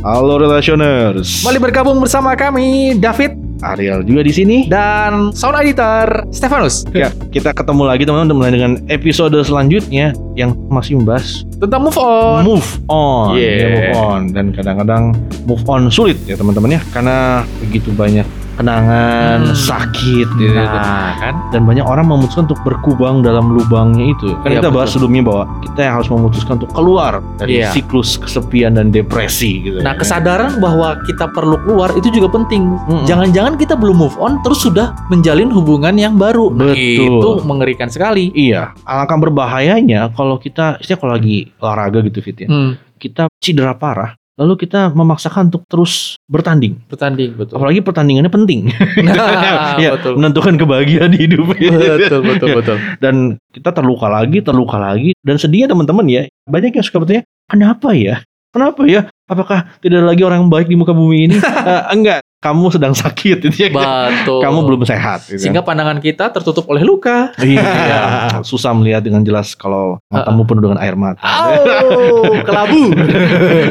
Halo Relationers. Kembali bergabung bersama kami David Ariel juga di sini. dan sound editor Stefanus Ya, kita ketemu lagi teman-teman dengan episode selanjutnya yang masih membahas tentang move on. move on, Yeah. Ya, move on dan kadang-kadang move on sulit ya teman-teman ya karena begitu banyak kenangan, Hmm. sakit gitu. Nah, kan? dan banyak orang memutuskan untuk berkubang dalam lubangnya itu. Kan Iya, kita bahas betul. sebelumnya bahwa kita yang harus memutuskan untuk keluar dari Iya. siklus kesepian dan depresi gitu. Nah, ya. kesadaran bahwa kita perlu keluar itu juga penting. Jangan-jangan kita belum move on terus sudah menjalin hubungan yang baru. Nah, Betul. Itu mengerikan sekali. Iya, alangkah berbahayanya kalau kita, istilah kalau lagi olahraga gitu fit ya, Hmm, kita cedera parah, lalu kita memaksakan untuk terus bertanding. bertanding betul. Apalagi pertandingannya penting, Nah, ya, betul. menentukan kebahagiaan hidup. betul, betul, betul. Dan kita terluka lagi, terluka lagi, dan sedihnya teman-teman ya, banyak yang suka bertanya, kenapa ya? Kenapa ya? Apakah tidak ada lagi orang yang baik di muka bumi ini? Eh, enggak, kamu sedang sakit, gitu ya. Betul. kamu belum sehat. gitu. sehingga pandangan kita tertutup oleh luka. Iya, susah melihat dengan jelas kalau matamu penuh dengan air mata. Oh, kelabu.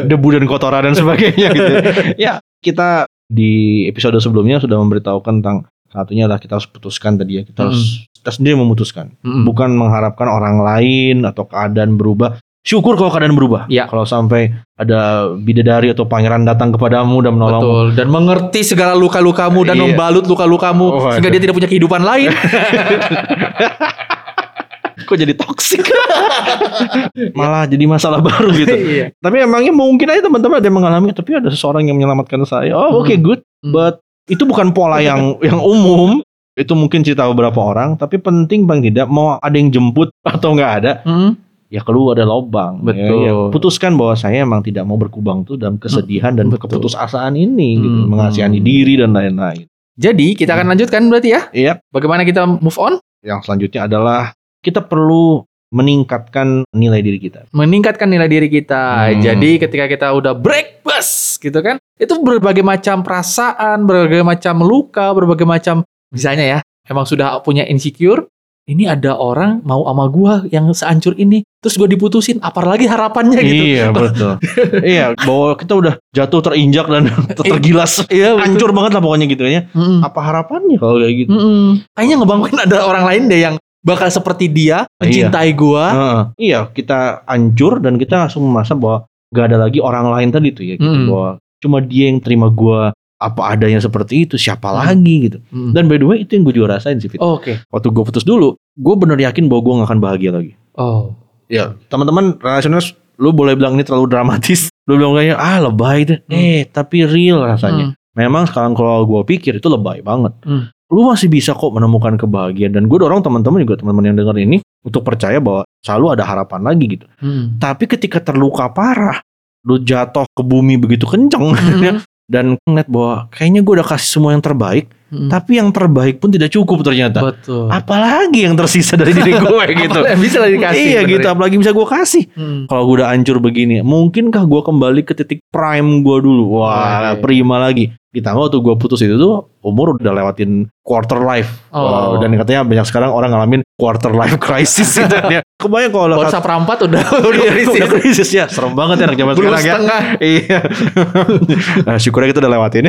debu dan kotoran dan sebagainya gitu. ya, kita di episode sebelumnya sudah memberitahukan tentang satunya adalah kita harus putuskan tadi ya. Kita harus kita sendiri memutuskan, Mm-mm. bukan mengharapkan orang lain atau keadaan berubah. Syukur kalau keadaan berubah. Iya. Kalau sampai ada bidadari atau pangeran datang kepadamu dan menolongmu. Betul. Dan mengerti segala luka-lukamu dan Iya. membalut luka-lukamu Oh, sehingga aduh. dia tidak punya kehidupan lain. Kok jadi toksik? Malah jadi masalah baru gitu. Iya. Tapi emangnya mungkin aja teman-teman ada yang mengalami, tapi ada seseorang yang menyelamatkan saya. Oh, oke Hmm. good. Hmm. But itu bukan pola yang yang umum. Itu mungkin cerita beberapa orang, tapi penting bang tidak mau ada yang jemput atau nggak ada, Mm. Ya keluar ada lobang. Betul. Ya, ya. Putuskan bahwa saya emang tidak mau berkubang tuh dalam kesedihan dan Betul. keputusasaan ini, gitu, Hmm. mengasihani diri dan lain-lain. Jadi kita akan lanjutkan berarti ya. Iya. Bagaimana kita move on? Yang selanjutnya adalah kita perlu meningkatkan nilai diri kita. Meningkatkan nilai diri kita. Hmm. Jadi ketika kita udah break bus gitu kan. Itu berbagai macam perasaan, berbagai macam luka, berbagai macam misalnya ya, emang sudah punya insecure, ini ada orang mau sama gua yang seancur ini, terus gua diputusin, apalagi harapannya gitu. Iya betul. iya bahwa kita udah jatuh terinjak dan tergilas. Iya. Hancur banget lah pokoknya gitu ya. Mm-mm. Apa harapannya kalau kayak gitu? Mm-mm. Kayaknya ngebangun ada orang lain deh yang bakal seperti dia mencintai gua. Heeh. iya kita hancur dan kita langsung merasa bahwa gak ada lagi orang lain tadi tuh ya gitu Mm. bahwa cuma dia yang terima gua apa adanya seperti itu siapa Mm. lagi gitu. Mm. Dan by the way itu yang gue juga rasain sih Fit. Oke. Waktu gue putus dulu, gue bener yakin bahwa gue gak akan bahagia lagi. Oh. Ya, teman-teman relationers lu boleh bilang ini terlalu dramatis. Lu bilang kayaknya ah lebay deh. Hmm. Eh, tapi real rasanya. Mm. Memang sekarang kalau gue pikir itu lebay banget. Hmm. Lu masih bisa kok menemukan kebahagiaan dan gue dorong teman-teman juga teman-teman yang denger ini untuk percaya bahwa selalu ada harapan lagi gitu. Mm. Tapi ketika terluka parah, lu jatuh ke bumi begitu kenceng Mm. Dan ngeliat bahwa kayaknya gue udah kasih semua yang terbaik, Mm. tapi yang terbaik pun tidak cukup ternyata. Betul. Apalagi yang tersisa dari diri gue gitu. Apa yang bisa lah dikasih. iya bener gitu, ya? apalagi bisa gue kasih. Hmm. Kalau gue udah hancur begini, mungkinkah gue kembali ke titik prime gue dulu? Wah, Oke. prima lagi. Ditambah waktu gue putus itu tuh umur udah lewatin quarter life. Oh. Dan katanya banyak sekarang orang ngalamin quarter life crisis gitu. Ya, kebayang kalau WhatsApp rampat udah udah krisis. udah krisis ya. Serem banget ya anak zaman sekarang ya. setengah. Iya. nah, syukurnya kita udah lewatin.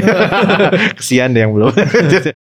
Kesian deh yang belum.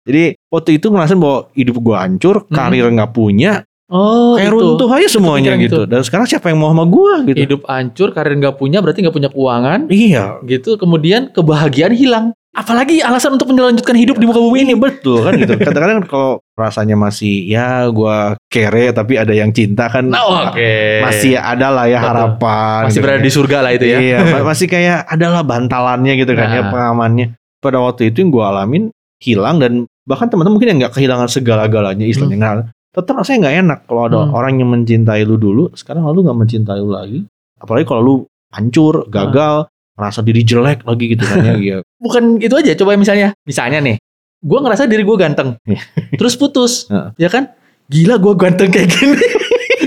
Jadi waktu itu ngerasain bahwa hidup gue hancur, Hmm. karir nggak punya, Oh, kayak gitu. runtuh aja semuanya gitu. gitu. Dan sekarang siapa yang mau sama gue gitu? Hidup hancur, karir nggak punya, berarti nggak punya keuangan, Iya, gitu. Kemudian kebahagiaan hilang. Apalagi alasan untuk melanjutkan hidup di muka bumi ini betul kan gitu. Kadang-kadang kalau rasanya masih ya gua kere tapi ada yang cinta kan Nah, Oke. masih ada lah ya Betul. harapan. masih gitu berada kan. di surga lah itu ya. Iya, ma- masih kayak adalah bantalannya gitu kan ya Nah. pengamannya. Pada waktu itu yang gua alamin hilang dan bahkan teman-teman mungkin yang nggak kehilangan segala-galanya istilahnya nggak tetap rasanya nggak enak kalau ada Hmm. orang yang mencintai lu dulu sekarang lu nggak mencintai lu lagi apalagi kalau lu hancur gagal merasa diri jelek lagi gitu kan ya Iya. Bukan itu aja. Coba misalnya, misalnya nih, gue ngerasa diri gue ganteng, Iya. terus putus, ya kan? Gila gue ganteng kayak gini.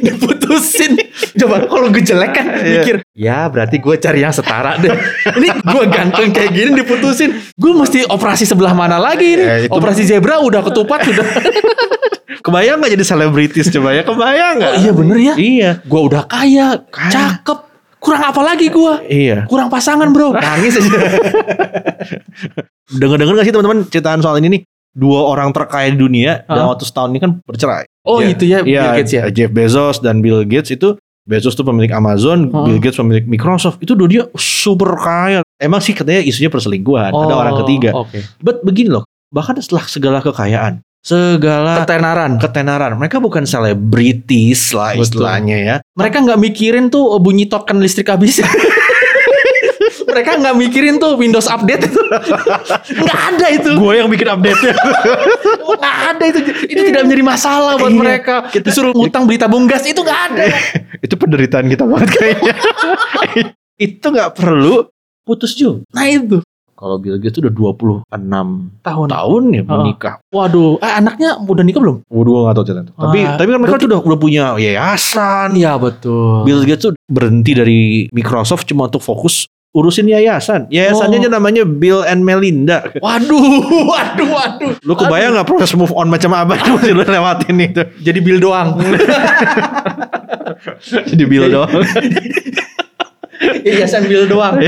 diputusin coba kalau gue jelek kan Iya. mikir ya berarti gue cari yang setara deh ini gue ganteng kayak gini diputusin gue mesti operasi sebelah mana lagi nih Ya, itu- operasi zebra udah ketupat sudah Kebayang gak jadi selebritis coba ya? Kebayang gak? oh iya bener ya Iya. gue udah kaya Kaya. cakep kurang apa lagi gua? Iya. Kurang pasangan, Bro. Nangis aja. Dengar-dengar gak sih teman-teman ceritaan soal ini nih? Dua orang terkaya di dunia Hah? dalam waktu setahun ini kan bercerai. Oh, Iya. itu ya Bill Iya, Gates ya. Jeff Bezos dan Bill Gates itu Bezos tuh pemilik Amazon. Bill Gates pemilik Microsoft. Itu dua dia super kaya. Emang sih katanya isunya perselingkuhan, ada Oh, orang ketiga. Oke. But begini loh, bahkan setelah segala kekayaan, segala Ketenaran. ketenaran, mereka bukan selebritis lah Betul. istilahnya ya. Mereka nggak mikirin tuh oh, bunyi token listrik habis. Mereka nggak mikirin tuh Windows update itu. Nggak ada itu. Gue yang bikin update-nya. Nggak ada itu. Itu tidak menjadi masalah buat Iya. mereka. Disuruh ngutang beli tabung gas itu nggak ada. itu penderitaan kita banget kayaknya. itu nggak perlu putus juga. Nah itu. Kalau Bill Gates tuh udah 26 Tahun. tahun ya Oh. menikah. Waduh. Eh, anaknya udah nikah belum? Waduh, gak tau cerita itu. Tapi, Ah, tapi kan mereka tuh udah, udah punya yayasan. Iya betul. Bill Gates tuh berhenti dari Microsoft cuma untuk fokus urusin yayasan. Yayasannya Oh. aja namanya Bill and Melinda. Waduh, waduh, waduh. Lu kebayang nggak proses move on macam apa mesti lu lewatin itu? Jadi Bill doang. Jadi Bill doang. Yayasan Bill doang.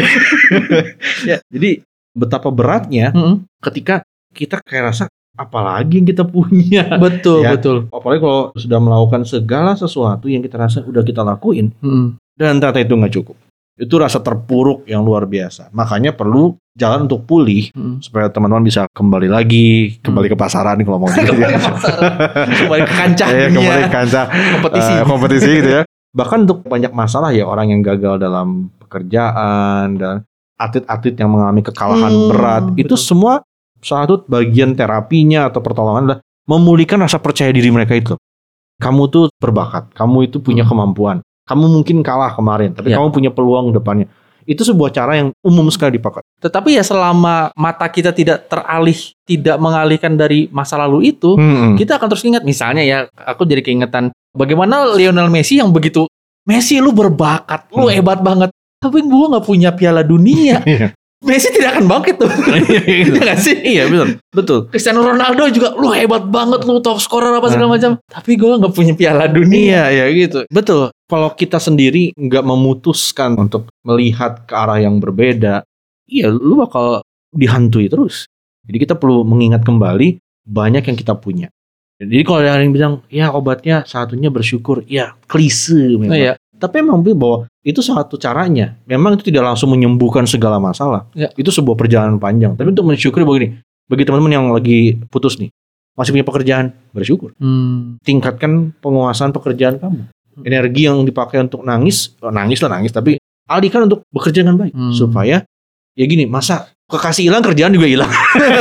ya, jadi betapa beratnya Mm-mm. ketika kita kayak rasa apalagi yang kita punya. Betul, Ya. betul. Apalagi kalau sudah melakukan segala sesuatu yang kita rasa udah kita lakuin Mm. dan ternyata itu nggak cukup. Itu rasa terpuruk yang luar biasa. Makanya perlu jalan untuk pulih Mm. supaya teman-teman bisa kembali lagi, kembali ke pasaran kalau mau gitu. Kembali ke pasaran. Kembali ke kancah Iya, dunia. kembali ke kancah kompetisi. eh, kompetisi gitu ya. Bahkan untuk banyak masalah ya orang yang gagal dalam pekerjaan dan atlet-atlet yang mengalami kekalahan Hmm, berat itu betul. semua salah satu bagian terapinya atau pertolongan adalah memulihkan rasa percaya diri mereka itu. Kamu tuh berbakat, kamu itu punya Hmm. kemampuan. Kamu mungkin kalah kemarin, tapi Ya. kamu punya peluang depannya. Itu sebuah cara yang umum sekali dipakai. Tetapi ya selama mata kita tidak teralih, tidak mengalihkan dari masa lalu itu, Hmm. kita akan terus ingat. Misalnya ya, aku jadi keingetan bagaimana Lionel Messi yang begitu, Messi lu berbakat, lu Hmm. hebat banget. Tapi gua nggak punya piala dunia. Iya. Messi tidak akan bangkit tuh. Iya nggak sih? Iya betul, betul. Cristiano Ronaldo juga lu hebat banget lu top scorer apa segala macam. Tapi gua nggak punya piala dunia. Iya, ya gitu. Betul. Kalau kita sendiri nggak memutuskan untuk melihat ke arah yang berbeda, iya lu bakal dihantui terus. Jadi kita perlu mengingat kembali banyak yang kita punya. Jadi kalau ada yang bilang, ya obatnya satunya bersyukur, ya klise memang. Iya. Tapi memang bahwa itu satu caranya. Memang itu tidak langsung menyembuhkan segala masalah. Iya. Itu sebuah perjalanan panjang. Tapi untuk mensyukuri begini, bagi teman-teman yang lagi putus nih, masih punya pekerjaan, bersyukur Hmm. tingkatkan penguasaan pekerjaan kamu. Energi yang dipakai untuk nangis, oh, nangis lah nangis, tapi alihkan untuk bekerja dengan baik Hmm. supaya ya gini, masa kekasih hilang kerjaan juga hilang.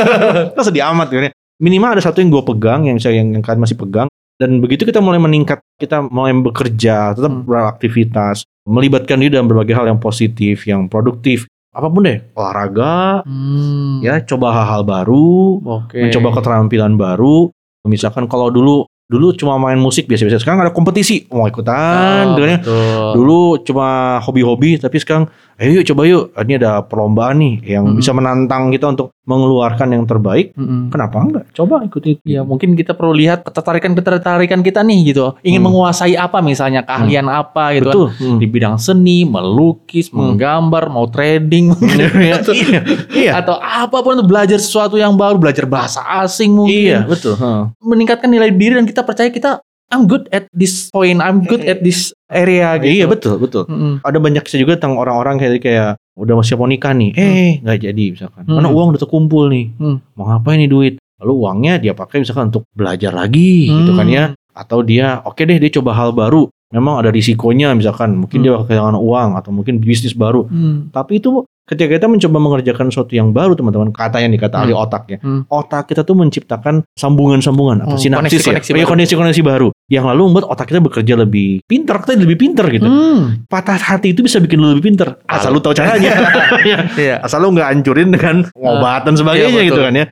Kan sedih amat kan ya. Minimal ada satu yang gue pegang, yang saya yang, yang kalian masih pegang. Dan begitu kita mulai meningkat, kita mulai bekerja, tetap Hmm. beraktivitas, melibatkan diri dalam berbagai hal yang positif, yang produktif, apa pun deh, olahraga, Hmm. ya coba hal-hal baru, Oke. mencoba keterampilan baru. Misalkan kalau dulu dulu cuma main musik biasa-biasa, sekarang ada kompetisi, mau ikutan, Oh, gitu kan ya. betul. Dulu cuma hobi-hobi, tapi sekarang ayo yuk coba yuk, ini ada perlombaan nih yang Mm-mm. bisa menantang kita untuk mengeluarkan yang terbaik. Mm-mm. Kenapa enggak? Coba ikuti. Ya mungkin kita perlu lihat ketertarikan-ketertarikan kita nih gitu. Ingin Hmm. menguasai apa misalnya, keahlian apa gitu kan. Betul. Hmm. Di bidang seni, melukis, Hmm. menggambar, mau trading iya, iya, iya. atau apa pun itu belajar sesuatu yang baru, belajar bahasa asing mungkin. Iya, betul. Heeh. Meningkatkan nilai diri dan kita percaya kita I'm good at this point, I'm good at this area gitu. Iya, betul, betul. Mm-mm. Ada banyak kisah juga tentang orang-orang kayak kayak udah siap mau nikah nih, eh nggak jadi misalkan. Karena Hmm. uang udah terkumpul nih. Hmm. Mau ngapain nih duit? Lalu uangnya dia pakai misalkan untuk belajar lagi gitu kan ya. Atau dia oke deh dia coba hal baru. Memang ada risikonya misalkan mungkin Hmm. dia kehilangan uang atau mungkin bisnis baru. Hmm. Tapi itu ketika kita mencoba mengerjakan sesuatu yang baru teman-teman kata yang dikata ahli Hmm. otaknya. Hmm. Otak kita tuh menciptakan sambungan-sambungan atau Oh, sinapsis ya. koneksi-koneksi iya, baru. baru yang lalu membuat otak kita bekerja lebih pintar, kita lebih pintar gitu. Hmm. Patah hati itu bisa bikin lu lebih pintar. Asal lu tahu caranya. Iya. Asal lu nggak hancurin dengan pengobatan sebagainya iya, betul. gitu kan ya.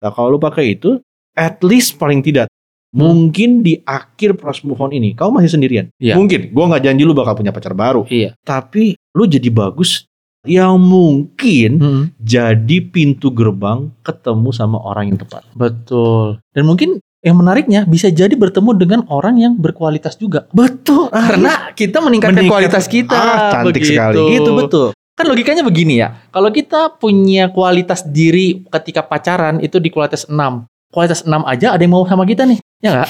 Nah kalau lu pakai itu, at least paling tidak mungkin di akhir proses move on ini kau masih sendirian. Iya. Mungkin, gua nggak janji lu bakal punya pacar baru, Iya. tapi lu jadi bagus yang mungkin Hmm. jadi pintu gerbang ketemu sama orang yang tepat. Betul. Dan mungkin yang menariknya bisa jadi bertemu dengan orang yang berkualitas juga. Betul. Karena kita meningkatkan Meningkat- kualitas kita. ah, cantik begitu. sekali. Itu betul. Kan logikanya begini ya. Kalau kita punya kualitas diri ketika pacaran itu di kualitas 6. Kualitas 6 aja ada yang mau sama kita nih. Ya enggak?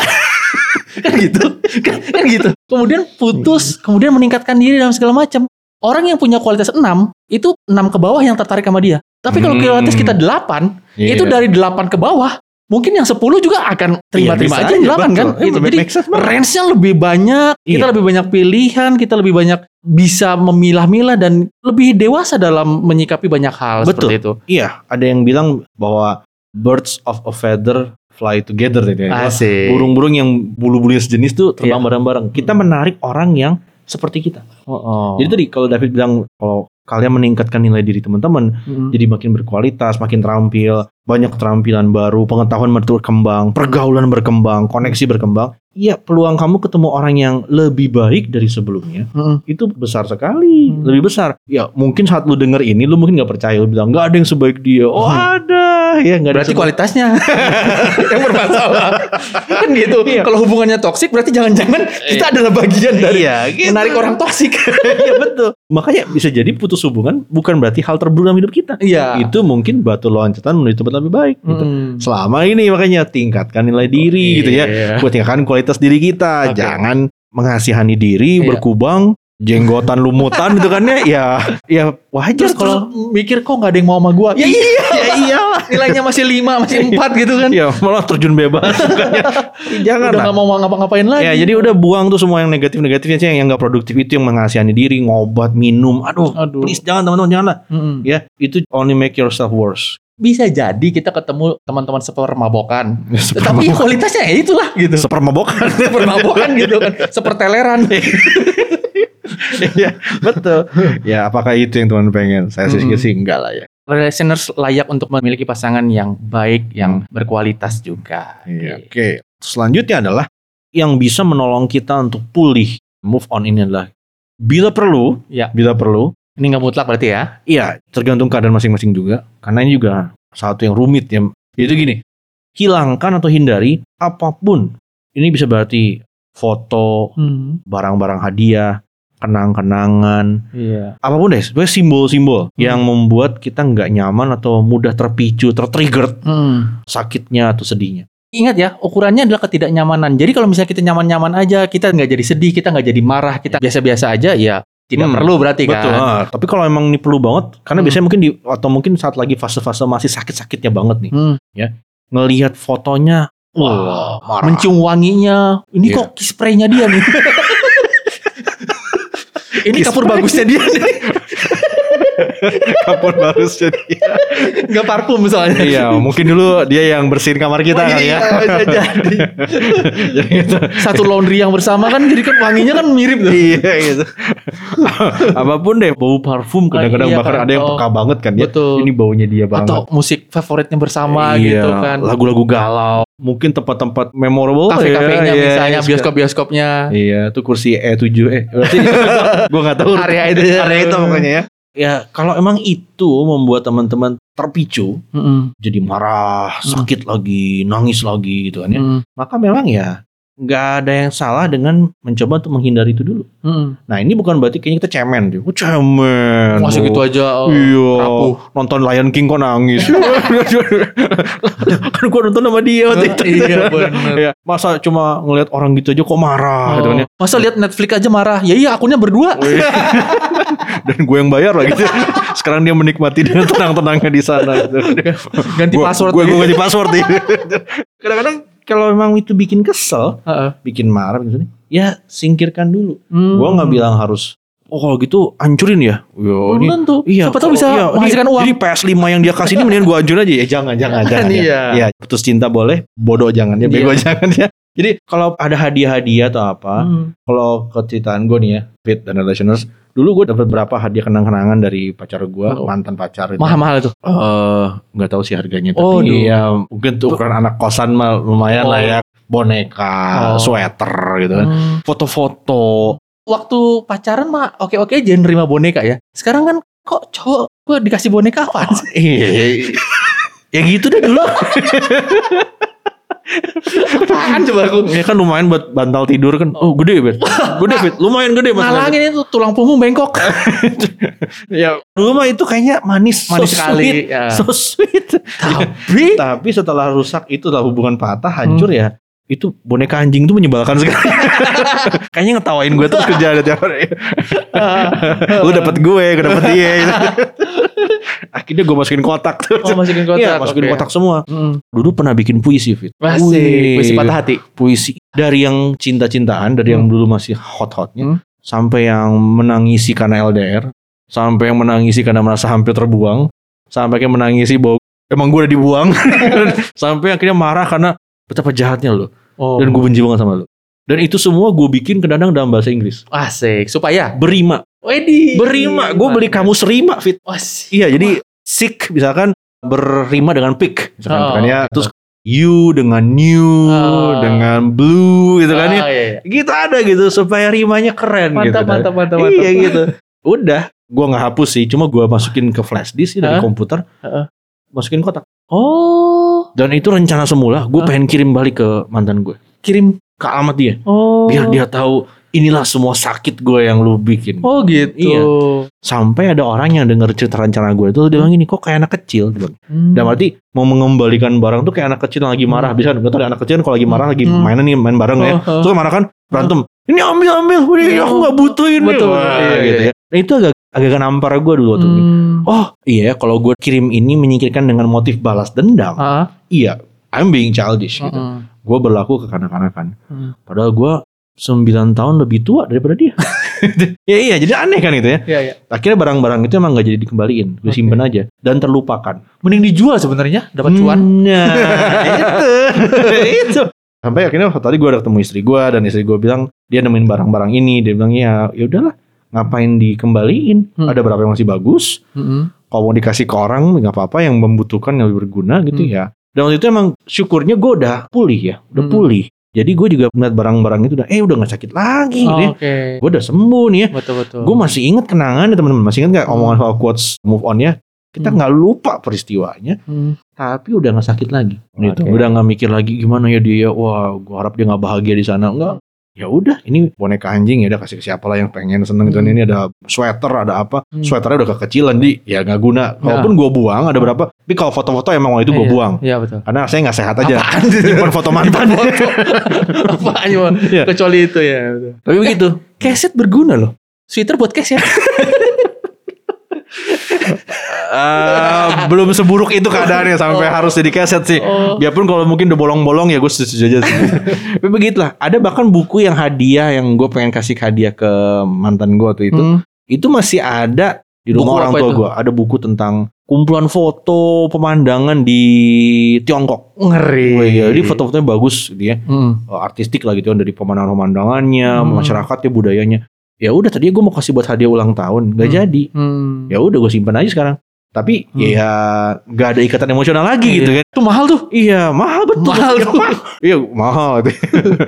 kan gitu. Kan, kan gitu. Kemudian putus, kemudian meningkatkan diri dalam segala macam. Orang yang punya kualitas 6 itu 6 ke bawah yang tertarik sama dia. Tapi kalau Hmm. kualitas kita 8, itu Iya. dari 8 ke bawah, mungkin yang 10 juga akan terima-terima Iya, aja yang 8 kan. Iya, Jadi sense banget. range-nya lebih banyak, kita Iya. lebih banyak pilihan, kita lebih banyak bisa memilah-milah dan lebih dewasa dalam menyikapi banyak hal Betul. seperti itu. Iya, ada yang bilang bahwa birds of a feather fly together gitu ya. Burung-burung yang bulu-bulunya sejenis tuh terbang Iya. bareng-bareng. Kita menarik orang yang seperti kita. Oh, Jadi tadi kalau David bilang kalau kalian meningkatkan nilai diri teman-teman, Mm. jadi makin berkualitas, makin terampil, banyak keterampilan baru, pengetahuan berkembang, pergaulan berkembang, koneksi berkembang. Iya, peluang kamu ketemu orang yang lebih baik dari sebelumnya Mm. itu besar sekali, Hmm. lebih besar. Ya mungkin saat lu denger ini, lu mungkin nggak percaya, lu bilang nggak ada yang sebaik dia. Oh Hmm. ada, ya nggak. Berarti kualitasnya yang bermasalah. kan gitu. Iya. Kalau hubungannya toksik berarti jangan-jangan kita adalah bagian dari Iya, gitu. menarik orang toksik. Iya betul. Makanya bisa jadi putus hubungan bukan berarti hal terburuk dalam hidup kita. Iya. Itu mungkin batu loncatan menuju tempat lebih baik. gitu. Mm. Selama ini makanya tingkatkan nilai diri gitu ya. Iya. Buat tingkatkan kualitas diri kita. Oke. Jangan mengasihani diri, Iya. berkubang, jenggotan lumutan gitu kan ya. Ya, wajar kalau mikir kok nggak ada yang mau sama gua. Ya iya. Ya iyalah. Nilainya masih 5, masih 4 gitu kan. Ya malah terjun bebas. Jangan Udah lah. nggak mau ngapa-ngapain lagi. Ya jadi udah buang tuh semua yang negatif-negatifnya sih yang nggak produktif itu yang mengasihani diri, ngobat, minum. Aduh, Aduh. please jangan teman-teman jangan lah. Mm-mm. Ya, itu only make yourself worse. Bisa jadi kita ketemu teman-teman sepermabokan. Tapi ya kualitasnya ya itulah gitu. Sepermabokan. Sepermabokan gitu kan. Seperteleran. Iya, betul. Ya, apakah itu yang teman pengen? Saya sih Mm-mm. sih enggak lah ya. Listeners layak untuk memiliki pasangan yang baik, yang berkualitas juga. Iya, Oke. Selanjutnya adalah yang bisa menolong kita untuk pulih, move on ini adalah bila perlu, Ya. bila perlu, Ini nggak mutlak berarti ya? Iya, tergantung keadaan masing-masing juga. Karena ini juga satu yang rumit ya. Itu gini, hilangkan atau hindari apa pun. Ini bisa berarti foto, Hmm. barang-barang hadiah, kenang-kenangan, Iya. apa pun deh. Sebenarnya simbol-simbol Hmm. yang membuat kita nggak nyaman atau mudah terpicu, tertrigger Hmm. sakitnya atau sedihnya. Ingat ya, ukurannya adalah ketidaknyamanan. Jadi kalau misalnya kita nyaman-nyaman aja, kita nggak jadi sedih, kita nggak jadi marah, kita biasa-biasa aja, ya tidak Hmm. perlu berarti Betul. kan. ah. Tapi kalau emang ini perlu banget, karena Hmm. biasanya mungkin di atau mungkin saat lagi fase-fase masih sakit-sakitnya banget nih, Hmm. ngelihat fotonya, Wah, wah, marah. mencium wanginya. Ini Iya. kok spray-nya dia nih. Ini Kiss kapur bagusnya dia nih. kapur baru jadi. Nggak parfum misalnya. iya, mungkin dulu dia yang bersihin kamar kita kali ya. Iya, bisa jadi. Jadi gitu. Satu laundry yang bersama kan jadi kan wanginya kan mirip tuh. iya gitu. Apa pun deh, bau parfum kadang-kadang iya, bahkan kan. ada yang Oh, peka banget kan ya. betul. Ini baunya dia banget. Atau musik favoritnya bersama Iya, gitu kan. Lagu-lagu galau. Mungkin tempat-tempat memorable Kafe-kafenya ya, iya, misalnya, iya, bioskop-bioskopnya. Iya, tuh kursi E7 eh. Berarti gue gak tahu Area itu ya. area itu pokoknya ya. Ya, kalau emang itu membuat teman-teman terpicu, Mm-mm. jadi marah, Hmm. sakit lagi, nangis lagi gitu kan ya. Mm-mm. Maka memang ya nggak ada yang salah dengan mencoba untuk menghindari itu dulu. Mm-mm. Nah ini bukan berarti kayaknya kita cemen tuh. Oh, cemen. Masih Oh, gitu aja. oh, Iya, rapuh. nonton Lion King kok nangis. kan gua nonton sama dia waktu itu. Iya, bener. Ya, masa cuma ngelihat orang gitu aja kok marah gitu kan ya. Oh, Masa lihat Netflix aja marah? Ya iya akunnya berdua. Dan gue yang bayar lagi. Sekarang dia menikmati dengan tenang-tenangnya di sana. gitu. Ganti Gua- password. Gue gue ganti password. iya. Kadang-kadang kalau memang itu bikin kesel, Heeh. bikin marah, bikin sedih, ya singkirkan dulu. Hmm. Gua nggak bilang harus oh kalau gitu hancurin ya. Yo, Belum ini tentu. Iya, Siapa tahu bisa iya, menghasilkan ini- uang. Jadi PS5 yang dia kasih ini mendingan gua hancurin aja ya. Jangan, jangan, jangan. ya. Iya. Ya, putus cinta boleh, bodoh jangan ya, bego jangan ya. Jadi kalau ada hadiah-hadiah atau apa, Hmm. kalau keceritaan gue nih ya, Fit dan listeners, dulu gue dapat berapa hadiah kenang-kenangan dari pacar gue, Oh. mantan pacar itu. Mahal-mahal itu. Eh, nggak tahu sih harganya, Oh, tapi duh. ya mungkin tuh ukuran anak kosan mah lumayan Oh. lah ya, boneka, Oh. sweater gitu kan, Hmm. foto-foto. Waktu pacaran mah oke-oke aja nerima boneka ya. Sekarang kan kok cowok gue dikasih boneka apa sih? Iya, ya gitu deh dulu. Apaan coba aku? Ya kan lumayan buat bantal tidur kan. Oh gede bet. Gede bet. Lumayan gede mas. Ngalangin itu tulang punggung bengkok. Ya dulu mah itu kayaknya manis. Manis so sekali, Sweet, ya. So sweet. Tapi Tapi setelah rusak itu lah hubungan patah hancur ya. Itu boneka anjing itu menyebalkan sekali. kayaknya ngetawain gue terus kerja ada tiap hari. Lu dapet gue, gue dapet dia. Akhirnya gue masukin kotak tuh. Oh, masukin kotak, Iya, masukin oke. kotak semua. Hmm. Dulu pernah bikin puisi, Fit. Masih Wih. puisi patah hati. puisi dari yang cinta-cintaan dari yang dulu masih hot-hotnya Hmm. sampai yang menangisi karena LDR sampai yang menangisi karena merasa hampir terbuang sampai yang menangisi bahwa emang gue udah dibuang sampai akhirnya marah karena betapa jahatnya lo Oh. dan gue benci banget sama lo dan itu semua gue bikin kadang dalam bahasa Inggris asik supaya berima Wedi. berima gue beli kamus rima fit Wah, sih. iya jadi sick misalkan berima dengan pick misalkan Oh, kan ya terus you dengan new Oh. dengan blue gitu kan ya Ah, iya, iya. gitu ada gitu supaya rimanya keren gitu Mantap, kan. mantap, mantap, mantap. iya gitu udah gua nggak hapus sih cuma gua masukin ke flash disk sih dari Hah? komputer Heeh. masukin kotak Oh, dan itu rencana semula gue Hah? pengen kirim balik ke mantan gue kirim. ke alamat dia Oh. biar dia tahu inilah semua sakit gue yang lu bikin Oh gitu. Iya. sampai ada orang yang denger cerita rencana gue itu dia bilang gini kok kayak anak kecil dia bilang. Hmm. dan berarti mau mengembalikan barang tuh kayak anak kecil yang lagi marah bisa kan ada anak kecil kan kalau lagi marah lagi Hmm. mainan nih main bareng ya oh. terus marah kan berantem ini ambil ambil Udah, Oh. aku nggak butuhin nih. Betul, Wah, iya, gitu iya. ya nah itu agak agak nampar gue dulu waktu. Hmm. oh iya ya, kalau gue kirim ini menyingkirkan dengan motif balas dendam Ah. iya I'm being childish gitu Mm-mm. gue berlaku kekanak-kanakan Hmm. padahal gue 9 tahun lebih tua daripada dia ya iya jadi aneh kan itu ya Iya, iya. akhirnya barang-barang itu emang gak jadi dikembaliin gue simpen aja dan terlupakan Mending dijual sebenarnya, dapat cuan. Nah, itu. itu. Sampai akhirnya tadi gue udah ketemu istri gue dan istri gue bilang dia nemuin barang-barang ini. Dia bilang ya ya udahlah ngapain dikembaliin? Hmm. Ada berapa yang masih bagus? Mm-mm. Kalau mau dikasih ke orang nggak apa-apa yang membutuhkan yang lebih berguna gitu Hmm. ya. Dan waktu itu emang syukurnya gue udah pulih ya, udah Hmm. pulih. Jadi gue juga melihat barang-barang itu udah eh udah nggak sakit lagi gitu ya. Oh, Oke. Gue udah sembuh nih ya. Betul betul. Gue masih inget kenangan ya teman-teman. Masih inget nggak omongan soal quotes move on ya? Kita Hmm. nggak lupa peristiwanya Hmm. tapi udah nggak sakit lagi gitu Oke. udah nggak mikir lagi gimana ya dia wah gua harap dia nggak bahagia di sana enggak ya udah ini boneka anjing ya udah kasih ke siapa lah yang pengen seneng gitu Hmm. ini ada sweater ada apa Hmm. sweaternya udah kekecilan di ya nggak guna kalaupun gua buang ada berapa tapi kalau foto-foto emang waktu itu gua Iya, buang Iya betul. karena saya nggak sehat aja Apaan? foto mantan Apaan cuma Iya. kecuali itu ya. tapi begitu Keset berguna loh. Sweater buat cash Eh, belum seburuk itu keadaannya sampai harus jadi keset sih Oh. biarpun kalau mungkin udah bolong-bolong ya gue setuju aja sih. Tapi begitulah. Ada bahkan buku yang hadiah yang gue pengen kasih hadiah ke mantan gue waktu itu. Hmm. Itu masih ada di Buku rumah orang apa tua gue. Ada buku tentang kumpulan foto pemandangan di Tiongkok. Ngeri. Wah, iya, jadi foto-fotonya bagus gitu ya. Hmm. Eh, Artistik lah gitu kan dari pemandangan-pemandangannya, Hmm. masyarakatnya, budayanya. Ya udah tadi gue mau kasih buat hadiah ulang tahun, gak Hmm. jadi. Hmm. Ya udah gue simpan aja sekarang. Tapi Hmm. ya gak ada ikatan emosional lagi Iya. gitu kan. Itu mahal tuh. Iya mahal betul. Mahal Iya, tuh. mahal. Iya mahal.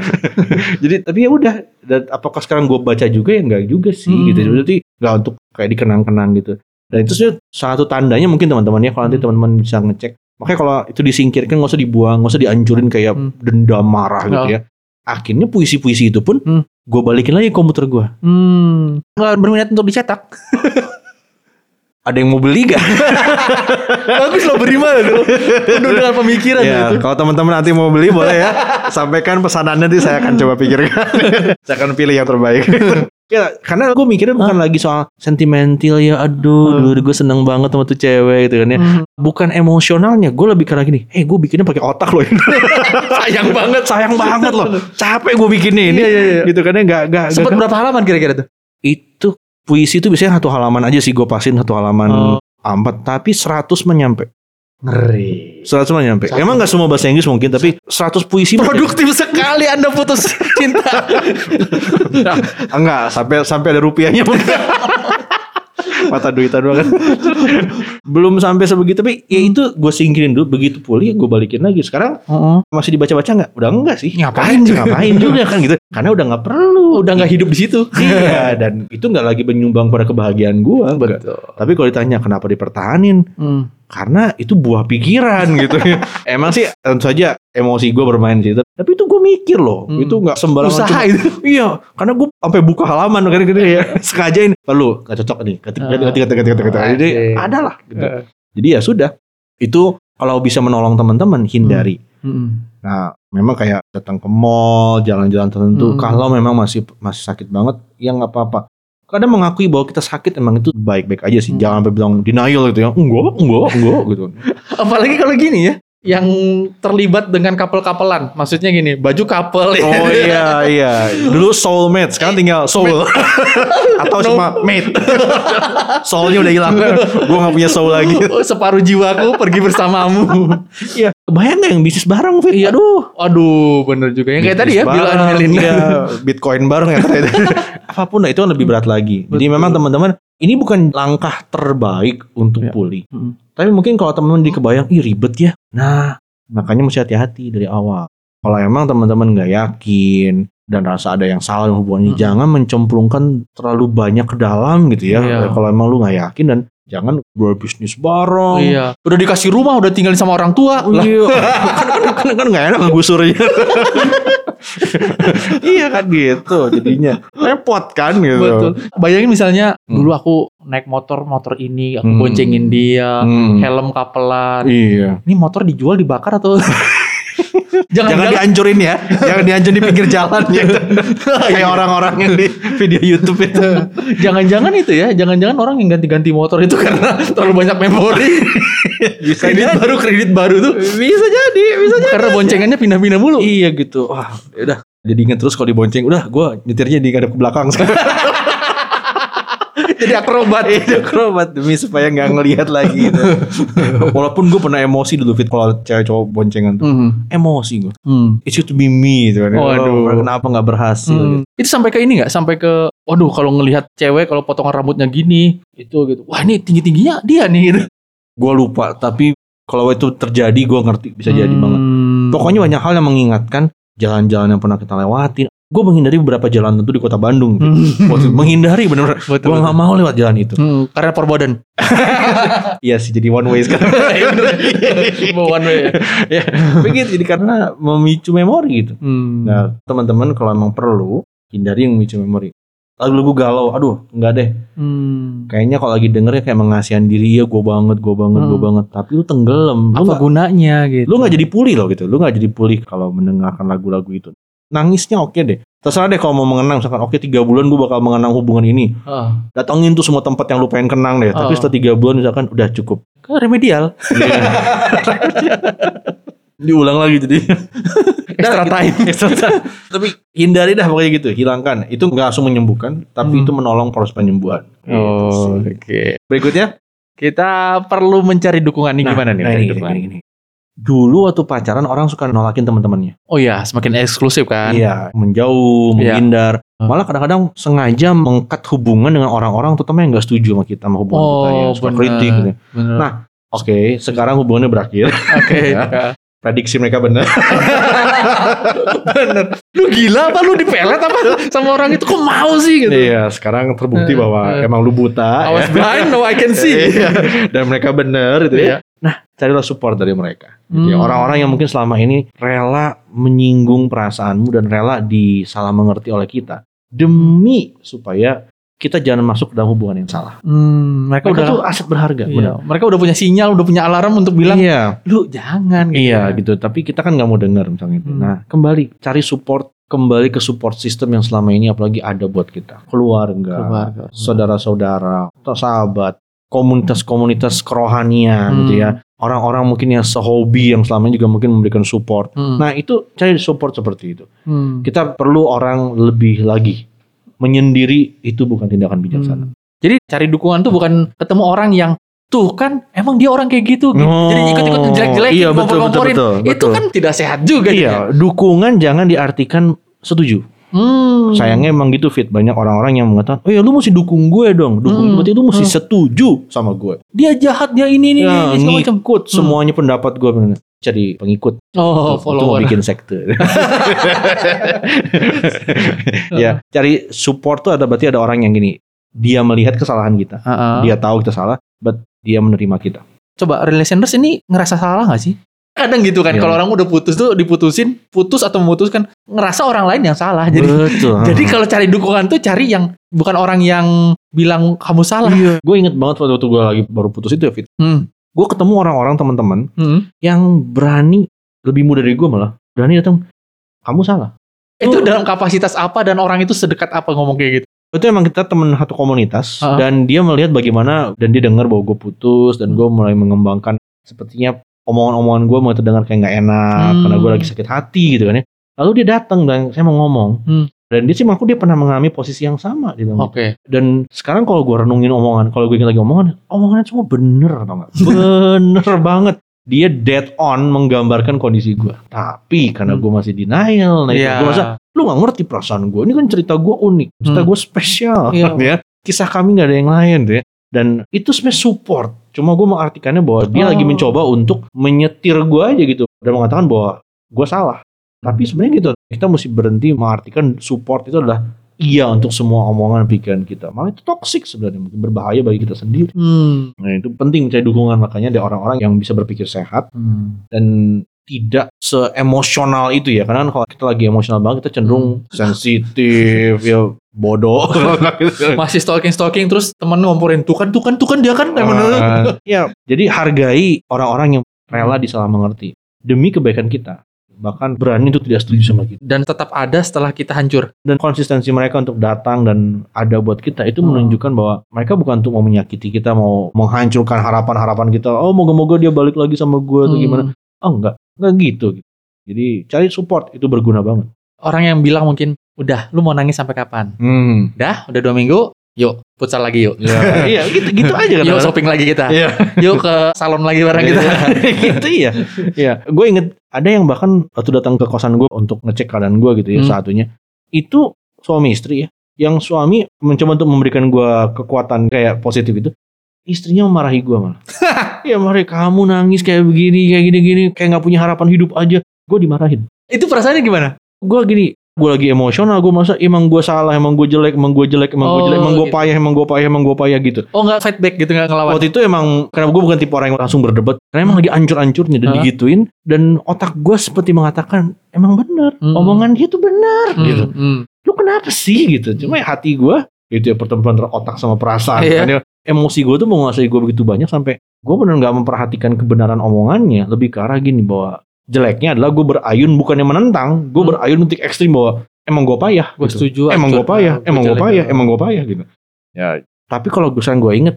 Jadi tapi ya udah. Dan apakah sekarang gue baca juga ya enggak juga sih Hmm. gitu. Berarti nggak untuk kayak dikenang-kenang gitu. Dan itu sih satu tandanya mungkin teman-teman ya kalau nanti Hmm. teman-teman bisa ngecek. Makanya kalau itu disingkirkan nggak usah dibuang, nggak usah dihancurin kayak Hmm. dendam marah gitu Oh. ya. Akhirnya puisi-puisi itu pun Hmm. gue balikin lagi ke komputer gue. Hmm. Nggak berminat untuk dicetak. Ada yang mau beli gak? Bagus loh beri mana tuh. Penuh dengan pemikiran Ya, itu. kalau teman-teman nanti mau beli boleh ya. Sampaikan pesanannya nanti saya akan coba pikirkan. saya akan pilih yang terbaik. ya, karena gue mikirnya bukan lagi soal sentimental ya. Aduh, Hmm. dulu gue seneng banget sama tuh cewek gitu kan ya. Hmm. Bukan emosionalnya. Gue lebih karena gini. Eh, gue bikinnya pakai otak loh. Sayang banget. Sayang banget loh. Capek gue bikinnya ini. Iya, iya, iya. Gitu kan ya. Gak, gak, Sempat gak- berapa halaman kira-kira tuh? Itu puisi itu biasanya satu halaman aja sih gue pasin satu halaman Oh. tapi 100 menyampe Ngeri. 100 menyampe Satu. emang gak semua bahasa Inggris mungkin tapi 100 puisi Produktif sekali Anda putus cinta. Enggak, sampai sampai ada rupiahnya mungkin. Mata duitan banget. Belum sampai sebegitu tapi ya itu gue singkirin dulu begitu pulih gue balikin lagi. Sekarang masih dibaca-baca nggak? Udah enggak sih. Ngapain juga? Ngapain juga kan gitu. Karena udah nggak perlu. Udah nggak hidup di situ. Iya, dan itu nggak lagi menyumbang pada kebahagiaan gue. Betul. Tapi kalau ditanya kenapa dipertahanin? Hmm. Karena itu buah pikiran gitu ya. Emang sih tentu saja emosi gue bermain di situ. Tapi itu gue mikir loh. Hmm. Itu nggak sembarangan. Usaha cuma- itu. Iya, karena gue sampai buka halaman kan gitu ya. Sengaja ini. Lalu gak cocok nih. Ketik, ketik, ketik, ketik, ketik, ketik. Jadi ada lah. Gitu. Eh. Jadi ya sudah. Itu kalau bisa menolong teman-teman hindari. Hmm. Nah, memang kayak datang ke mall, jalan-jalan tertentu. Hmm. Kalau memang masih masih sakit banget, ya nggak apa-apa. Kadang mengakui bahwa kita sakit emang itu baik-baik aja sih. Hmm. Jangan sampai bilang denial gitu ya. Enggak, enggak, enggak gitu. Apalagi kalau gini ya, yang terlibat dengan couple-couplean. Maksudnya gini, baju couple. Oh iya iya. Dulu soulmate, sekarang tinggal soul. Atau cuma mate. Soulnya udah hilang. Gue nggak punya soul lagi. Oh, separuh jiwaku pergi bersamamu. Iya. Kebayang nggak yang bisnis bareng, Fit? Iya. Aduh. Aduh, bener juga. Yang kayak tadi ya, Bill and Melinda. iya. Bitcoin bareng ya. Apa pun, nah, itu kan lebih berat lagi. Jadi Betul. memang teman-teman, ini bukan langkah terbaik untuk Iya. pulih. Mm. Tapi mungkin kalau teman-teman dikebayang, ih ribet ya. Nah, makanya mesti hati-hati dari awal. Kalau emang teman-teman nggak yakin dan rasa ada yang salah dalam hubungannya, Mm. jangan mencemplungkan terlalu banyak ke dalam gitu ya. Iya. Kalau emang lu nggak yakin dan jangan gue bisnis bareng. Iya. Udah dikasih rumah, udah tinggalin sama orang tua. Lah, Iya. kan kan kan kan nggak enak ngegusurnya. iya kan gitu jadinya repot kan gitu. Betul. Bayangin misalnya Hmm. dulu aku naik motor motor ini, aku Hmm. boncengin dia, Hmm. helm kapelan. Iya. Ini motor dijual dibakar atau jangan, Jangan dihancurin ya. Jangan dihancurin di pinggir jalan ya. Kayak orang-orang yang di video YouTube itu. jangan-jangan itu ya, jangan-jangan orang yang ganti-ganti motor itu karena terlalu banyak memori. Bisa kredit jadi. baru kredit baru tuh. Bisa jadi, bisa jadi. Karena boncengannya pindah-pindah mulu. Iya gitu. Wah, udah. Jadi inget terus kalau dibonceng, udah gue nyetirnya di ngadep ke belakang sekarang. Jadi akrobat. Itu akrobat demi supaya nggak ngelihat lagi. Gitu. Walaupun gue pernah emosi dulu fit kalau cewek cowok boncengan tuh. Hmm. Emosi gue. Hmm. It should be me gitu kan. Waduh. Oh, kenapa nggak berhasil? Hmm. gitu. Itu sampai ke ini nggak? Sampai ke, waduh kalau ngelihat cewek kalau potongan rambutnya gini, itu gitu. Wah ini tinggi tingginya dia nih. Gitu. Gue lupa, tapi kalau itu terjadi gue ngerti bisa jadi Hmm. banget. Pokoknya banyak hal yang mengingatkan jalan-jalan yang pernah kita lewatin. Gue menghindari beberapa jalan tentu di kota Bandung. Gitu. Hmm. Menghindari bener-bener. Betul, Gue nggak mau lewat jalan itu. Hmm, karena perbodan. Iya sih jadi one way sekarang. One way. ya, begitu. Jadi karena memicu memori gitu. Hmm. Nah, teman-teman kalau emang perlu hindari yang memicu memori. Lagu-lagu galau, aduh, enggak deh. Hmm. Kayaknya kalau lagi dengernya kayak mengasihan diri ya, gue banget, gue banget, gue Hmm. banget. Tapi lu tenggelam, lu Apa nggak, gunanya gitu? lu nggak jadi pulih loh gitu. Lu nggak jadi pulih kalau mendengarkan lagu-lagu itu. Nangisnya oke deh. Terserah deh kalau mau mengenang, misalkan oke tiga bulan gue bakal mengenang hubungan ini. Ah, Datangin tuh semua tempat yang lu pengen kenang deh. Tapi Oh. setelah tiga bulan misalkan udah cukup. kan remedial. Diulang lagi jadi. Extra time. Extra time. tapi hindari dah pokoknya gitu, hilangkan. Itu nggak langsung menyembuhkan, tapi Hmm. itu menolong proses penyembuhan. Gitu Oh, oke. Berikutnya, Kita perlu mencari dukungan nih Nah, gimana nih? nah, ini, dukungan? gini, gini. Dulu waktu pacaran orang suka nolakin teman-temannya. Oh iya, semakin eksklusif kan? Iya, menjauh, Iya. menghindar. Hmm. Malah kadang-kadang sengaja mengkat hubungan dengan orang-orang terutama yang nggak setuju sama kita sama hubungan kita ya, Oh, suka benar. kritik gitu. Bener. Nah, Oke, sekarang hubungannya berakhir. Oke. Ya. Prediksi mereka benar. Bener. Lu gila apa lu dipelet apa sama orang itu kok mau sih gitu? Iya, sekarang terbukti Eh, bahwa eh. emang lu buta. I was ya. blind, now I can see. Iya. Dan mereka benar gitu ya. Nah, carilah support dari mereka. Gitu ya. Hmm. Orang-orang yang mungkin selama ini rela menyinggung perasaanmu dan rela disalah mengerti oleh kita demi supaya kita jangan masuk ke dalam hubungan yang salah. Hmm, mereka, Mereka udah tuh aset berharga, iya, benar. mereka udah punya sinyal, udah punya alarm untuk bilang, iya, lu jangan gitu. iya ya. gitu. Tapi kita kan nggak mau dengar misalnya itu. Hmm. Nah, kembali cari support, kembali ke support system yang selama ini apalagi ada buat kita. Keluarga, Keluarga. saudara-saudara, atau sahabat, komunitas-komunitas kerohanian Hmm. gitu ya. Orang-orang mungkin yang sehobi yang selama ini juga mungkin memberikan support. Hmm. Nah, itu cari support seperti itu. Hmm. Kita perlu orang lebih lagi. Menyendiri itu bukan tindakan bijaksana. Hmm. Jadi cari dukungan tuh bukan ketemu orang yang tuh kan emang dia orang kayak gitu, gitu. Oh, jadi ikut-ikut jelek-jelekin, iya, betul, betul, betul, Itu betul. kan tidak sehat juga. gitu. Iya, dukungan jangan diartikan setuju. Hmm. Sayangnya emang gitu fit banyak orang-orang yang mengatakan, "Oh ya lu mesti dukung gue dong." Dukung Hmm. berarti lu mesti Hmm. setuju sama gue. dia jahat, dia ini ini, Ya, ini ngikut semuanya pendapat gue jadi pengikut Oh, Itu- itu mau follower. bikin sekte. ya, cari support tuh ada berarti ada orang yang gini. Dia melihat kesalahan kita. Heeh. Dia tahu kita salah, but dia menerima kita. Coba relationers ini ngerasa salah gak sih? Kadang gitu kan, Iya. kalau orang udah putus tuh diputusin, putus atau memutuskan, ngerasa orang lain yang salah. Jadi Betul. jadi kalau cari dukungan tuh cari yang bukan orang yang bilang kamu salah. Iya. Gue inget banget waktu gue lagi baru putus itu ya Fit. Hmm. Gue ketemu orang-orang teman-teman Hmm. yang berani lebih muda dari gue malah berani datang. Kamu salah. Itu dalam kapasitas apa dan orang itu sedekat apa ngomong kayak gitu? Itu emang kita temen satu komunitas Ah. dan dia melihat bagaimana dan dia dengar bahwa gue putus dan gue mulai mengembangkan sepertinya omongan-omongan gue mau terdengar kayak nggak enak Hmm. karena gue lagi sakit hati gitu kan ya. Lalu dia datang dan saya mau ngomong. Hmm. Dan dia sih mengaku dia pernah mengalami posisi yang sama gitu. Oke. Dan sekarang kalau gue renungin omongan, kalau gue ingat lagi omongan, omongannya semua bener atau enggak? Bener banget. Dia dead on menggambarkan kondisi gue. Tapi karena Hmm. gue masih denial, nah itu Iya. gue rasa lu gak ngerti perasaan gue. Ini kan cerita gue unik, cerita Hmm. gue spesial, Iya. ya. Kisah kami gak ada yang lain, tuh ya. Dan itu sebenarnya support. Cuma gue mengartikannya bahwa dia Oh. lagi mencoba untuk menyetir gue aja gitu dan mengatakan bahwa gue salah. Tapi sebenarnya gitu, kita mesti berhenti mengartikan support itu adalah iya untuk semua omongan pikiran kita. Malah itu toxic sebenarnya, mungkin berbahaya bagi kita sendiri. Hmm. Nah itu penting mencari dukungan makanya ada orang-orang yang bisa berpikir sehat dan tidak seemosional itu ya. Karena kan kalau kita lagi emosional banget kita cenderung sensitif ya bodoh. Masih stalking stalking terus temen ngomporin tuh kan tuh kan tuh kan dia kan Ah, ya jadi hargai orang-orang yang rela disalah mengerti. Demi kebaikan kita bahkan berani untuk tidak setuju sama kita. Dan tetap ada setelah kita hancur. dan konsistensi mereka untuk datang dan ada buat kita itu Hmm. menunjukkan bahwa mereka bukan untuk mau menyakiti kita mau menghancurkan harapan-harapan kita. Oh moga-moga dia balik lagi sama gue atau Hmm. gimana. Oh enggak enggak gitu jadi cari support itu berguna banget Orang yang bilang mungkin udah lu mau nangis sampai kapan? hmm. Dah, udah dua minggu. Yuk, futsal lagi yuk. ya, iya gitu gitu aja kan Yuk shopping lagi kita. iya Yuk ke salon lagi bareng kita. gitu iya iya gue inget ada yang bahkan waktu datang ke kosan gue untuk ngecek keadaan gue gitu ya Hmm. satunya itu suami istri ya yang suami mencoba untuk memberikan gue kekuatan kayak positif itu istrinya memarahi gue malah ya mari kamu nangis kayak begini kayak gini gini kayak nggak punya harapan hidup aja gue dimarahin Itu perasaannya gimana? gue gini gue lagi emosional gue masa emang gue salah emang gue jelek emang gue jelek emang gue Oh, jelek emang gue gitu. payah emang gue payah emang gue payah gitu Oh nggak fight back gitu nggak ngelawan? Waktu itu emang karena gue bukan tipe orang yang langsung berdebat karena emang lagi ancur-ancurnya dan Hah? digituin dan otak gue seperti mengatakan emang benar Hmm. omongan dia tuh benar Hmm, gitu. hmm. Lu kenapa sih gitu? Cuma ya hati gue itu ya pertemuan antara otak sama perasaan. Iya. Kan ya, emosi gue tuh menguasai gue begitu banyak sampai gue benar nggak memperhatikan kebenaran omongannya. Lebih ke arah gini bahwa jeleknya adalah gue berayun bukan yang menentang, gue Hmm. berayun untuk ekstrim bahwa emang gue payah. Gue gitu. setuju. Emang gue payah, Nah, emang gue payah, emang gue payah gitu. Ya, tapi kalau gue sekarang gue inget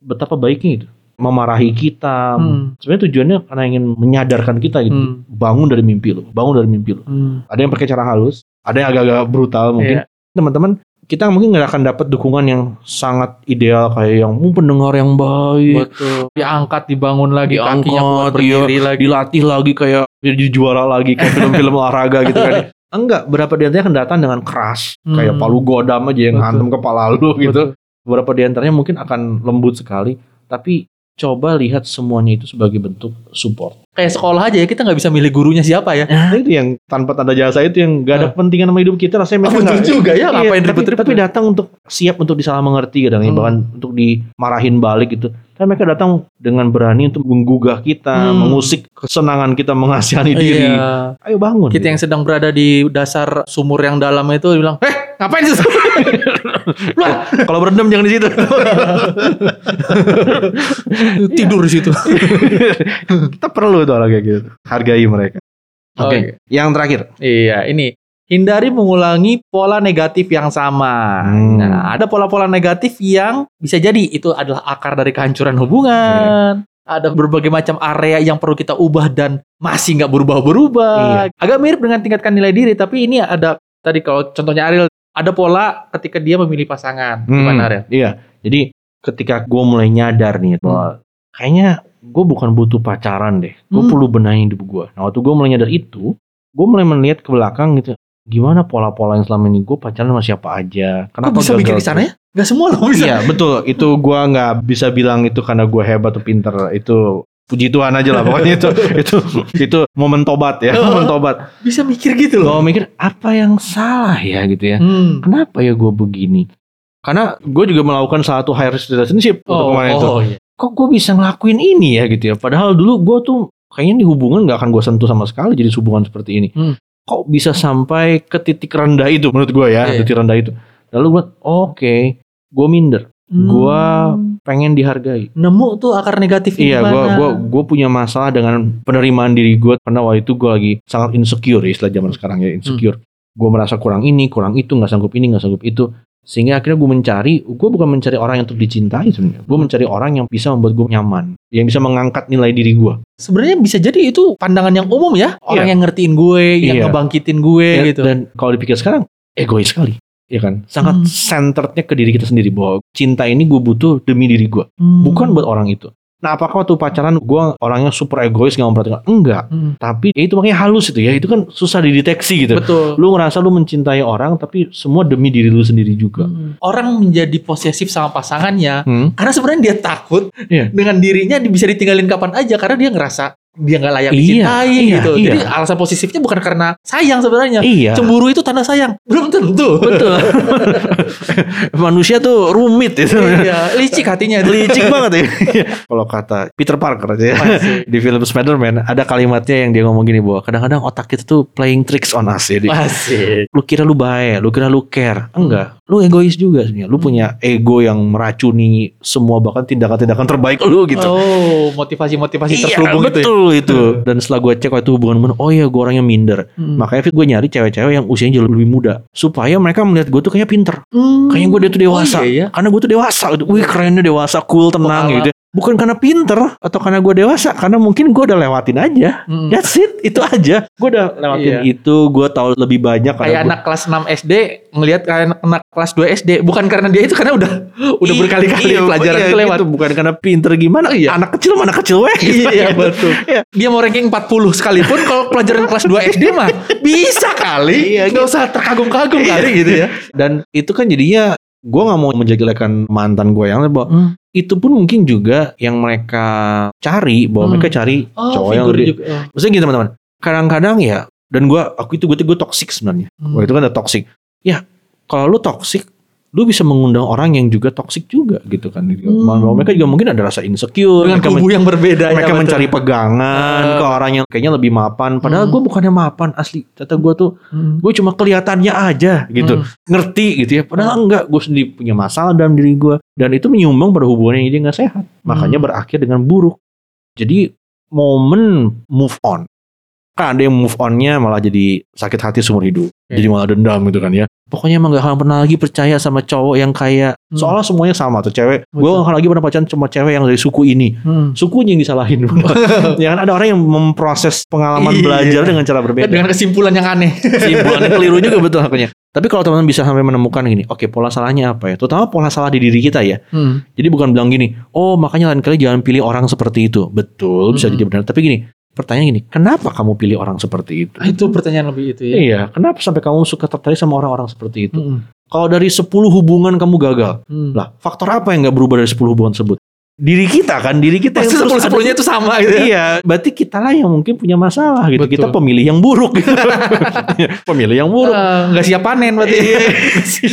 betapa baiknya itu memarahi kita. Hmm, Sebenarnya tujuannya karena ingin menyadarkan kita gitu. hmm, Bangun dari mimpi lo, bangun dari mimpi lo. hmm. Ada yang pakai cara halus, ada yang agak-agak brutal mungkin. Iya. Teman-teman, kita mungkin nggak akan dapat dukungan yang sangat ideal kayak yang "Hmm, pendengar yang baik, Betul. Diangkat, dibangun lagi, kakinya kuat Diangkat, berdiri lagi. dilatih lagi kayak jadi juara lagi kayak film-film olahraga gitu kan. Enggak, berapa di antaranya akan datang dengan keras, kayak Hmm. palu godam aja yang Betul. hantam kepala lu gitu. Betul. Beberapa di antaranya mungkin akan lembut sekali, tapi coba lihat semuanya itu sebagai bentuk support. Kayak sekolah aja ya, kita nggak bisa milih gurunya siapa ya. Nah, itu yang tanpa tanda jasa itu yang gak ada kepentingan sama hidup kita rasanya mereka Oh, betul nggak- juga ya, Iya, ngapain tapi, ribet-ribet tapi ya? datang untuk siap untuk disalah mengerti kadang ya, Hmm. bahkan untuk dimarahin balik gitu. Tapi mereka datang dengan berani untuk menggugah kita, Hmm. mengusik kesenangan kita mengasihani diri. Iya. Ayo bangun. Kita yang sedang berada di dasar sumur yang dalam itu bilang, eh ngapain sih? Lah, Kalau berendam jangan di situ. tidur di situ. kita perlu tuh orang kayak gitu. Hargai mereka. Oke. Oke. Yang terakhir. Iya, ini hindari mengulangi pola negatif yang sama. Hmm. Nah, ada pola-pola negatif yang bisa jadi itu adalah akar dari kehancuran hubungan. Ada berbagai macam area yang perlu kita ubah dan masih nggak berubah-berubah. Agak mirip dengan tingkatkan nilai diri, tapi ini ada tadi kalau contohnya Ariel ada pola ketika dia memilih pasangan. Gimana Hmm, Ariel? Iya. Jadi ketika gue mulai nyadar nih bahwa kayaknya gue bukan butuh pacaran deh. Gue Hmm. perlu benahin hidup gue. Nah waktu gue mulai nyadar itu, gue mulai melihat ke belakang gitu. Gimana pola-pola yang selama ini gue pacaran sama siapa aja? Kok bisa gagal mikir di sana ya? Gak semua loh bisa. Iya betul. Itu gue nggak bisa bilang itu karena gue hebat atau pinter. Itu puji Tuhan aja lah pokoknya itu itu itu momen tobat ya momen tobat Bisa mikir gitu gue loh. mikir apa yang salah ya gitu ya Hmm. kenapa ya gue begini karena gue juga melakukan satu high risk relationship untuk Oh, kemarin itu oh, iya. kok gue bisa ngelakuin ini ya gitu ya. Padahal dulu gue tuh kayaknya di hubungan nggak akan gue sentuh sama sekali jadi hubungan seperti ini. Hmm. Kok bisa sampai ke titik rendah itu menurut gue ya, Iya. titik rendah itu. Lalu gue, oke, gue minder, Gua pengen dihargai. nemu tuh akar negatif Iya, gue gua gua punya masalah dengan penerimaan diri gue karena waktu itu gue lagi sangat insecure ya istilah zaman sekarang ya insecure. Gue merasa kurang ini, kurang itu, nggak sanggup ini, nggak sanggup itu. Sehingga akhirnya gue mencari, gue bukan mencari orang yang untuk dicintai sebenarnya. Gue mencari orang yang bisa membuat gue nyaman, yang bisa mengangkat nilai diri gue. sebenarnya bisa jadi itu pandangan yang umum ya orang Iya. yang ngertiin gue yang Iya. ngebangkitin gue Ya, gitu Dan kalau dipikir sekarang, egois sekali. Ya kan, sangat Hmm. centerednya ke diri kita sendiri bahwa cinta ini gue butuh demi diri gue, Hmm. bukan buat orang itu. Nah, apakah waktu pacaran gue orangnya super egois nggak memperhatikan? Enggak. Hmm. Tapi ya itu makanya halus itu ya. Itu kan susah dideteksi gitu. betul Lu ngerasa lu mencintai orang tapi semua demi diri lu sendiri juga. Hmm. orang menjadi posesif sama pasangannya Hmm. karena sebenarnya dia takut Iya. dengan dirinya di- bisa ditinggalin kapan aja karena dia ngerasa dia nggak layak Iya, dicintai iya, gitu. iya. Jadi alasan posesifnya bukan karena sayang sebenarnya. Iya. Cemburu itu tanda sayang. Belum tentu. Betul. Manusia tuh rumit itu. iya, licik hatinya. itu. Licik banget ya. Kalau kata Peter Parker aja ya. Masih. Di film Spider-Man ada kalimatnya yang dia ngomong gini bahwa kadang-kadang otak kita tuh playing tricks on us ya. Dia. Masih. Lu kira lu baik, lu kira lu care. Enggak. Lu egois juga sebenarnya. Lu punya ego yang meracuni semua bahkan tindakan-tindakan terbaik lu gitu. Oh, motivasi-motivasi Iya terselubung itu. ya? Betul itu. Dan setelah gue cek waktu hubungan bener, oh iya gue orangnya minder. Hmm. Makanya Fit gue nyari cewek-cewek yang usianya jauh lebih muda. Supaya mereka melihat gue tuh kayaknya pinter. Hmm. Kayaknya gue dia tuh dewasa. Oh, iya, iya. Karena gue tuh dewasa. gitu. Wih kerennya dewasa, cool, tenang Pengalaman. gitu. Bukan karena pinter atau karena gue dewasa. Karena mungkin gue udah lewatin aja. Hmm. That's it. Itu aja. Gue udah lewatin Iya. itu. Gue tahu lebih banyak. Kayak gua- anak kelas 6 SD ngelihat kayak anak, kelas 2 SD bukan karena dia itu karena udah udah Iya, berkali-kali iya, pelajaran iya, itu lewat. gitu. Bukan karena pinter gimana. Iya. Anak kecil mana kecil weh. Iya betul. Iya. Dia mau ranking 40 sekalipun kalau pelajaran kelas 2 SD mah bisa kali. Iya, Gak usah terkagum-kagum Iya. kali gitu ya. Dan itu kan jadinya gue nggak mau menjelekkan mantan gue yang bahwa Hmm. itu pun mungkin juga yang mereka cari bahwa Hmm. mereka cari Oh, cowok yang lebih juga. Oh. maksudnya gini teman-teman kadang-kadang ya dan gue aku itu gue gue toxic sebenarnya Hmm. Wah, itu kan udah toxic ya kalau lu toxic lu bisa mengundang orang yang juga toxic juga gitu kan Hmm. Mereka juga mungkin ada rasa insecure Dengan mereka, kubu yang berbeda mereka ya, betul. mencari pegangan Ah. ke orang yang kayaknya lebih mapan padahal Hmm. gue bukannya mapan asli kata gue tuh Hmm. gue cuma kelihatannya aja gitu Hmm. ngerti gitu ya padahal enggak gue sendiri punya masalah dalam diri gue dan itu menyumbang pada hubungan yang jadi nggak sehat makanya Hmm. berakhir dengan buruk jadi momen move on kan ada yang move onnya malah jadi sakit hati seumur hidup Oke. jadi malah dendam gitu kan ya pokoknya emang gak akan pernah lagi percaya sama cowok yang kayak Hmm. soalnya semuanya sama tuh cewek gue gak akan lagi pernah pacaran cuma cewek yang dari suku ini Hmm. sukunya yang disalahin ya kan ada orang yang memproses pengalaman Iya. belajar dengan cara berbeda Dengan kesimpulan yang aneh. simpulannya keliru juga betul haknya. Tapi kalau teman-teman bisa sampai menemukan gini, oke pola salahnya apa ya? Terutama pola salah di diri kita ya. Hmm. Jadi bukan bilang gini, oh makanya lain kali jangan pilih orang seperti itu. Betul, bisa Hmm. jadi benar. Tapi gini, pertanyaan gini, kenapa kamu pilih orang seperti itu? Ah, Itu pertanyaan lebih itu ya. Iya, kenapa sampai kamu suka tertarik sama orang-orang seperti itu? Hmm. Kalau dari 10 hubungan kamu gagal, Hmm. lah faktor apa yang nggak berubah dari 10 hubungan tersebut? Diri kita kan, diri kita Pasti yang terus sepuluh ada- sepuluhnya itu sama gitu ya. Iya, berarti kita lah yang mungkin punya masalah gitu. Betul. Kita pemilih yang buruk. gitu. pemilih yang buruk. Eh, Nggak siap panen berarti. Iya.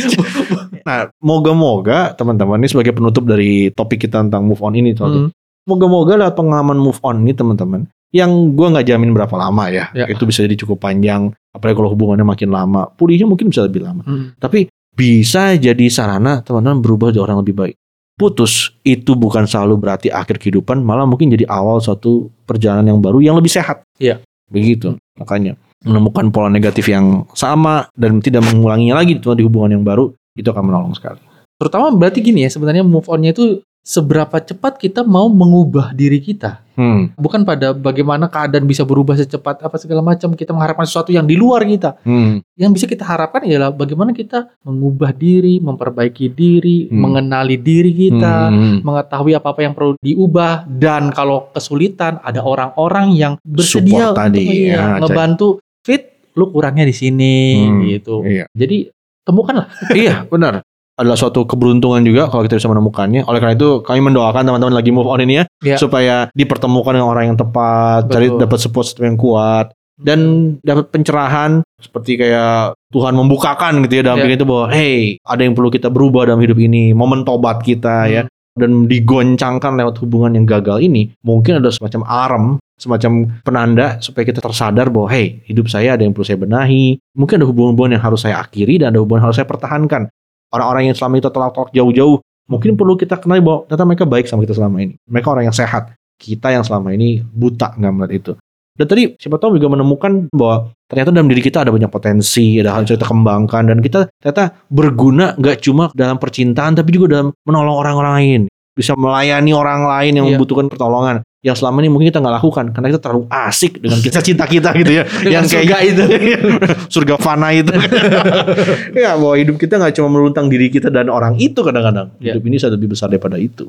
nah, moga-moga teman-teman ini sebagai penutup dari topik kita tentang move on ini, Hmm. moga-moga lewat pengalaman move on ini teman-teman, yang gua nggak jamin berapa lama ya, Ya. itu bisa jadi cukup panjang, apalagi kalau hubungannya makin lama, pulihnya mungkin bisa lebih lama, Hmm. tapi bisa jadi sarana teman-teman berubah jadi orang lebih baik. Putus itu bukan selalu berarti akhir kehidupan, malah mungkin jadi awal suatu perjalanan yang baru yang lebih sehat. Iya. Begitu. Makanya menemukan pola negatif yang sama dan tidak mengulanginya lagi di hubungan yang baru itu akan menolong sekali. Terutama berarti gini ya, sebenarnya move on-nya itu seberapa cepat kita mau mengubah diri kita. Hmm. Bukan pada bagaimana keadaan bisa berubah secepat apa segala macam kita mengharapkan sesuatu yang di luar kita. Hmm. Yang bisa kita harapkan ialah bagaimana kita mengubah diri, memperbaiki diri, Hmm. mengenali diri kita, Hmm. mengetahui apa-apa yang perlu diubah dan kalau kesulitan ada orang-orang yang bersedia Support tadi, untuk iya, ya, cek. ngebantu fit lu kurangnya di sini Hmm, gitu. Iya. Jadi temukanlah. iya, benar. Adalah suatu keberuntungan juga kalau kita bisa menemukannya. Oleh karena itu kami mendoakan teman-teman lagi move on ini ya, Iya. supaya dipertemukan dengan orang yang tepat, cari Betul. dapat support system yang kuat dan dapat pencerahan seperti kayak Tuhan membukakan gitu ya dalam pikiran itu bahwa hey ada yang perlu kita berubah dalam hidup ini momen tobat kita ya dan digoncangkan lewat hubungan yang gagal ini, mungkin ada semacam alarm, semacam penanda supaya kita tersadar bahwa hey, hidup saya ada yang perlu saya benahi. Mungkin ada hubungan-hubungan yang harus saya akhiri dan ada hubungan yang harus saya pertahankan. Orang-orang yang selama itu tolak-tolak jauh-jauh, mungkin perlu kita kenali bahwa ternyata mereka baik sama kita selama ini. Mereka orang yang sehat. Kita yang selama ini buta nggak melihat itu. Dan tadi siapa tahu juga menemukan bahwa ternyata dalam diri kita ada banyak potensi, ada hal yang kita kembangkan dan kita ternyata berguna nggak cuma dalam percintaan tapi juga dalam menolong orang lain, bisa melayani orang lain yang Iya. membutuhkan pertolongan. Yang selama ini mungkin kita nggak lakukan karena kita terlalu asik dengan kisah cinta kita gitu ya. yang kayak surga itu, surga fana itu. ya bahwa hidup kita nggak cuma meluntang diri kita dan orang itu kadang-kadang. Iya. Hidup ini sudah lebih besar daripada itu.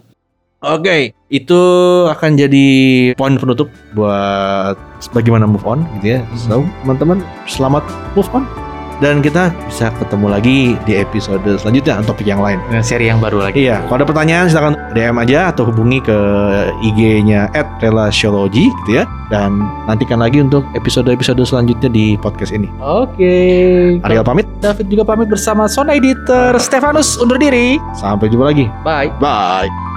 Oke, itu akan jadi poin penutup buat bagaimana move on gitu ya. So, teman-teman selamat move on dan kita bisa ketemu lagi di episode selanjutnya untuk topik yang lain. Dengan seri yang baru lagi. Iya, kalau ada pertanyaan silakan DM aja atau hubungi ke IG-nya @relasiology gitu ya. Dan nantikan lagi untuk episode-episode selanjutnya di podcast ini. Oke. Ariel pamit, David juga pamit bersama Sound Editor Stefanus undur diri. sampai jumpa lagi. Bye. Bye.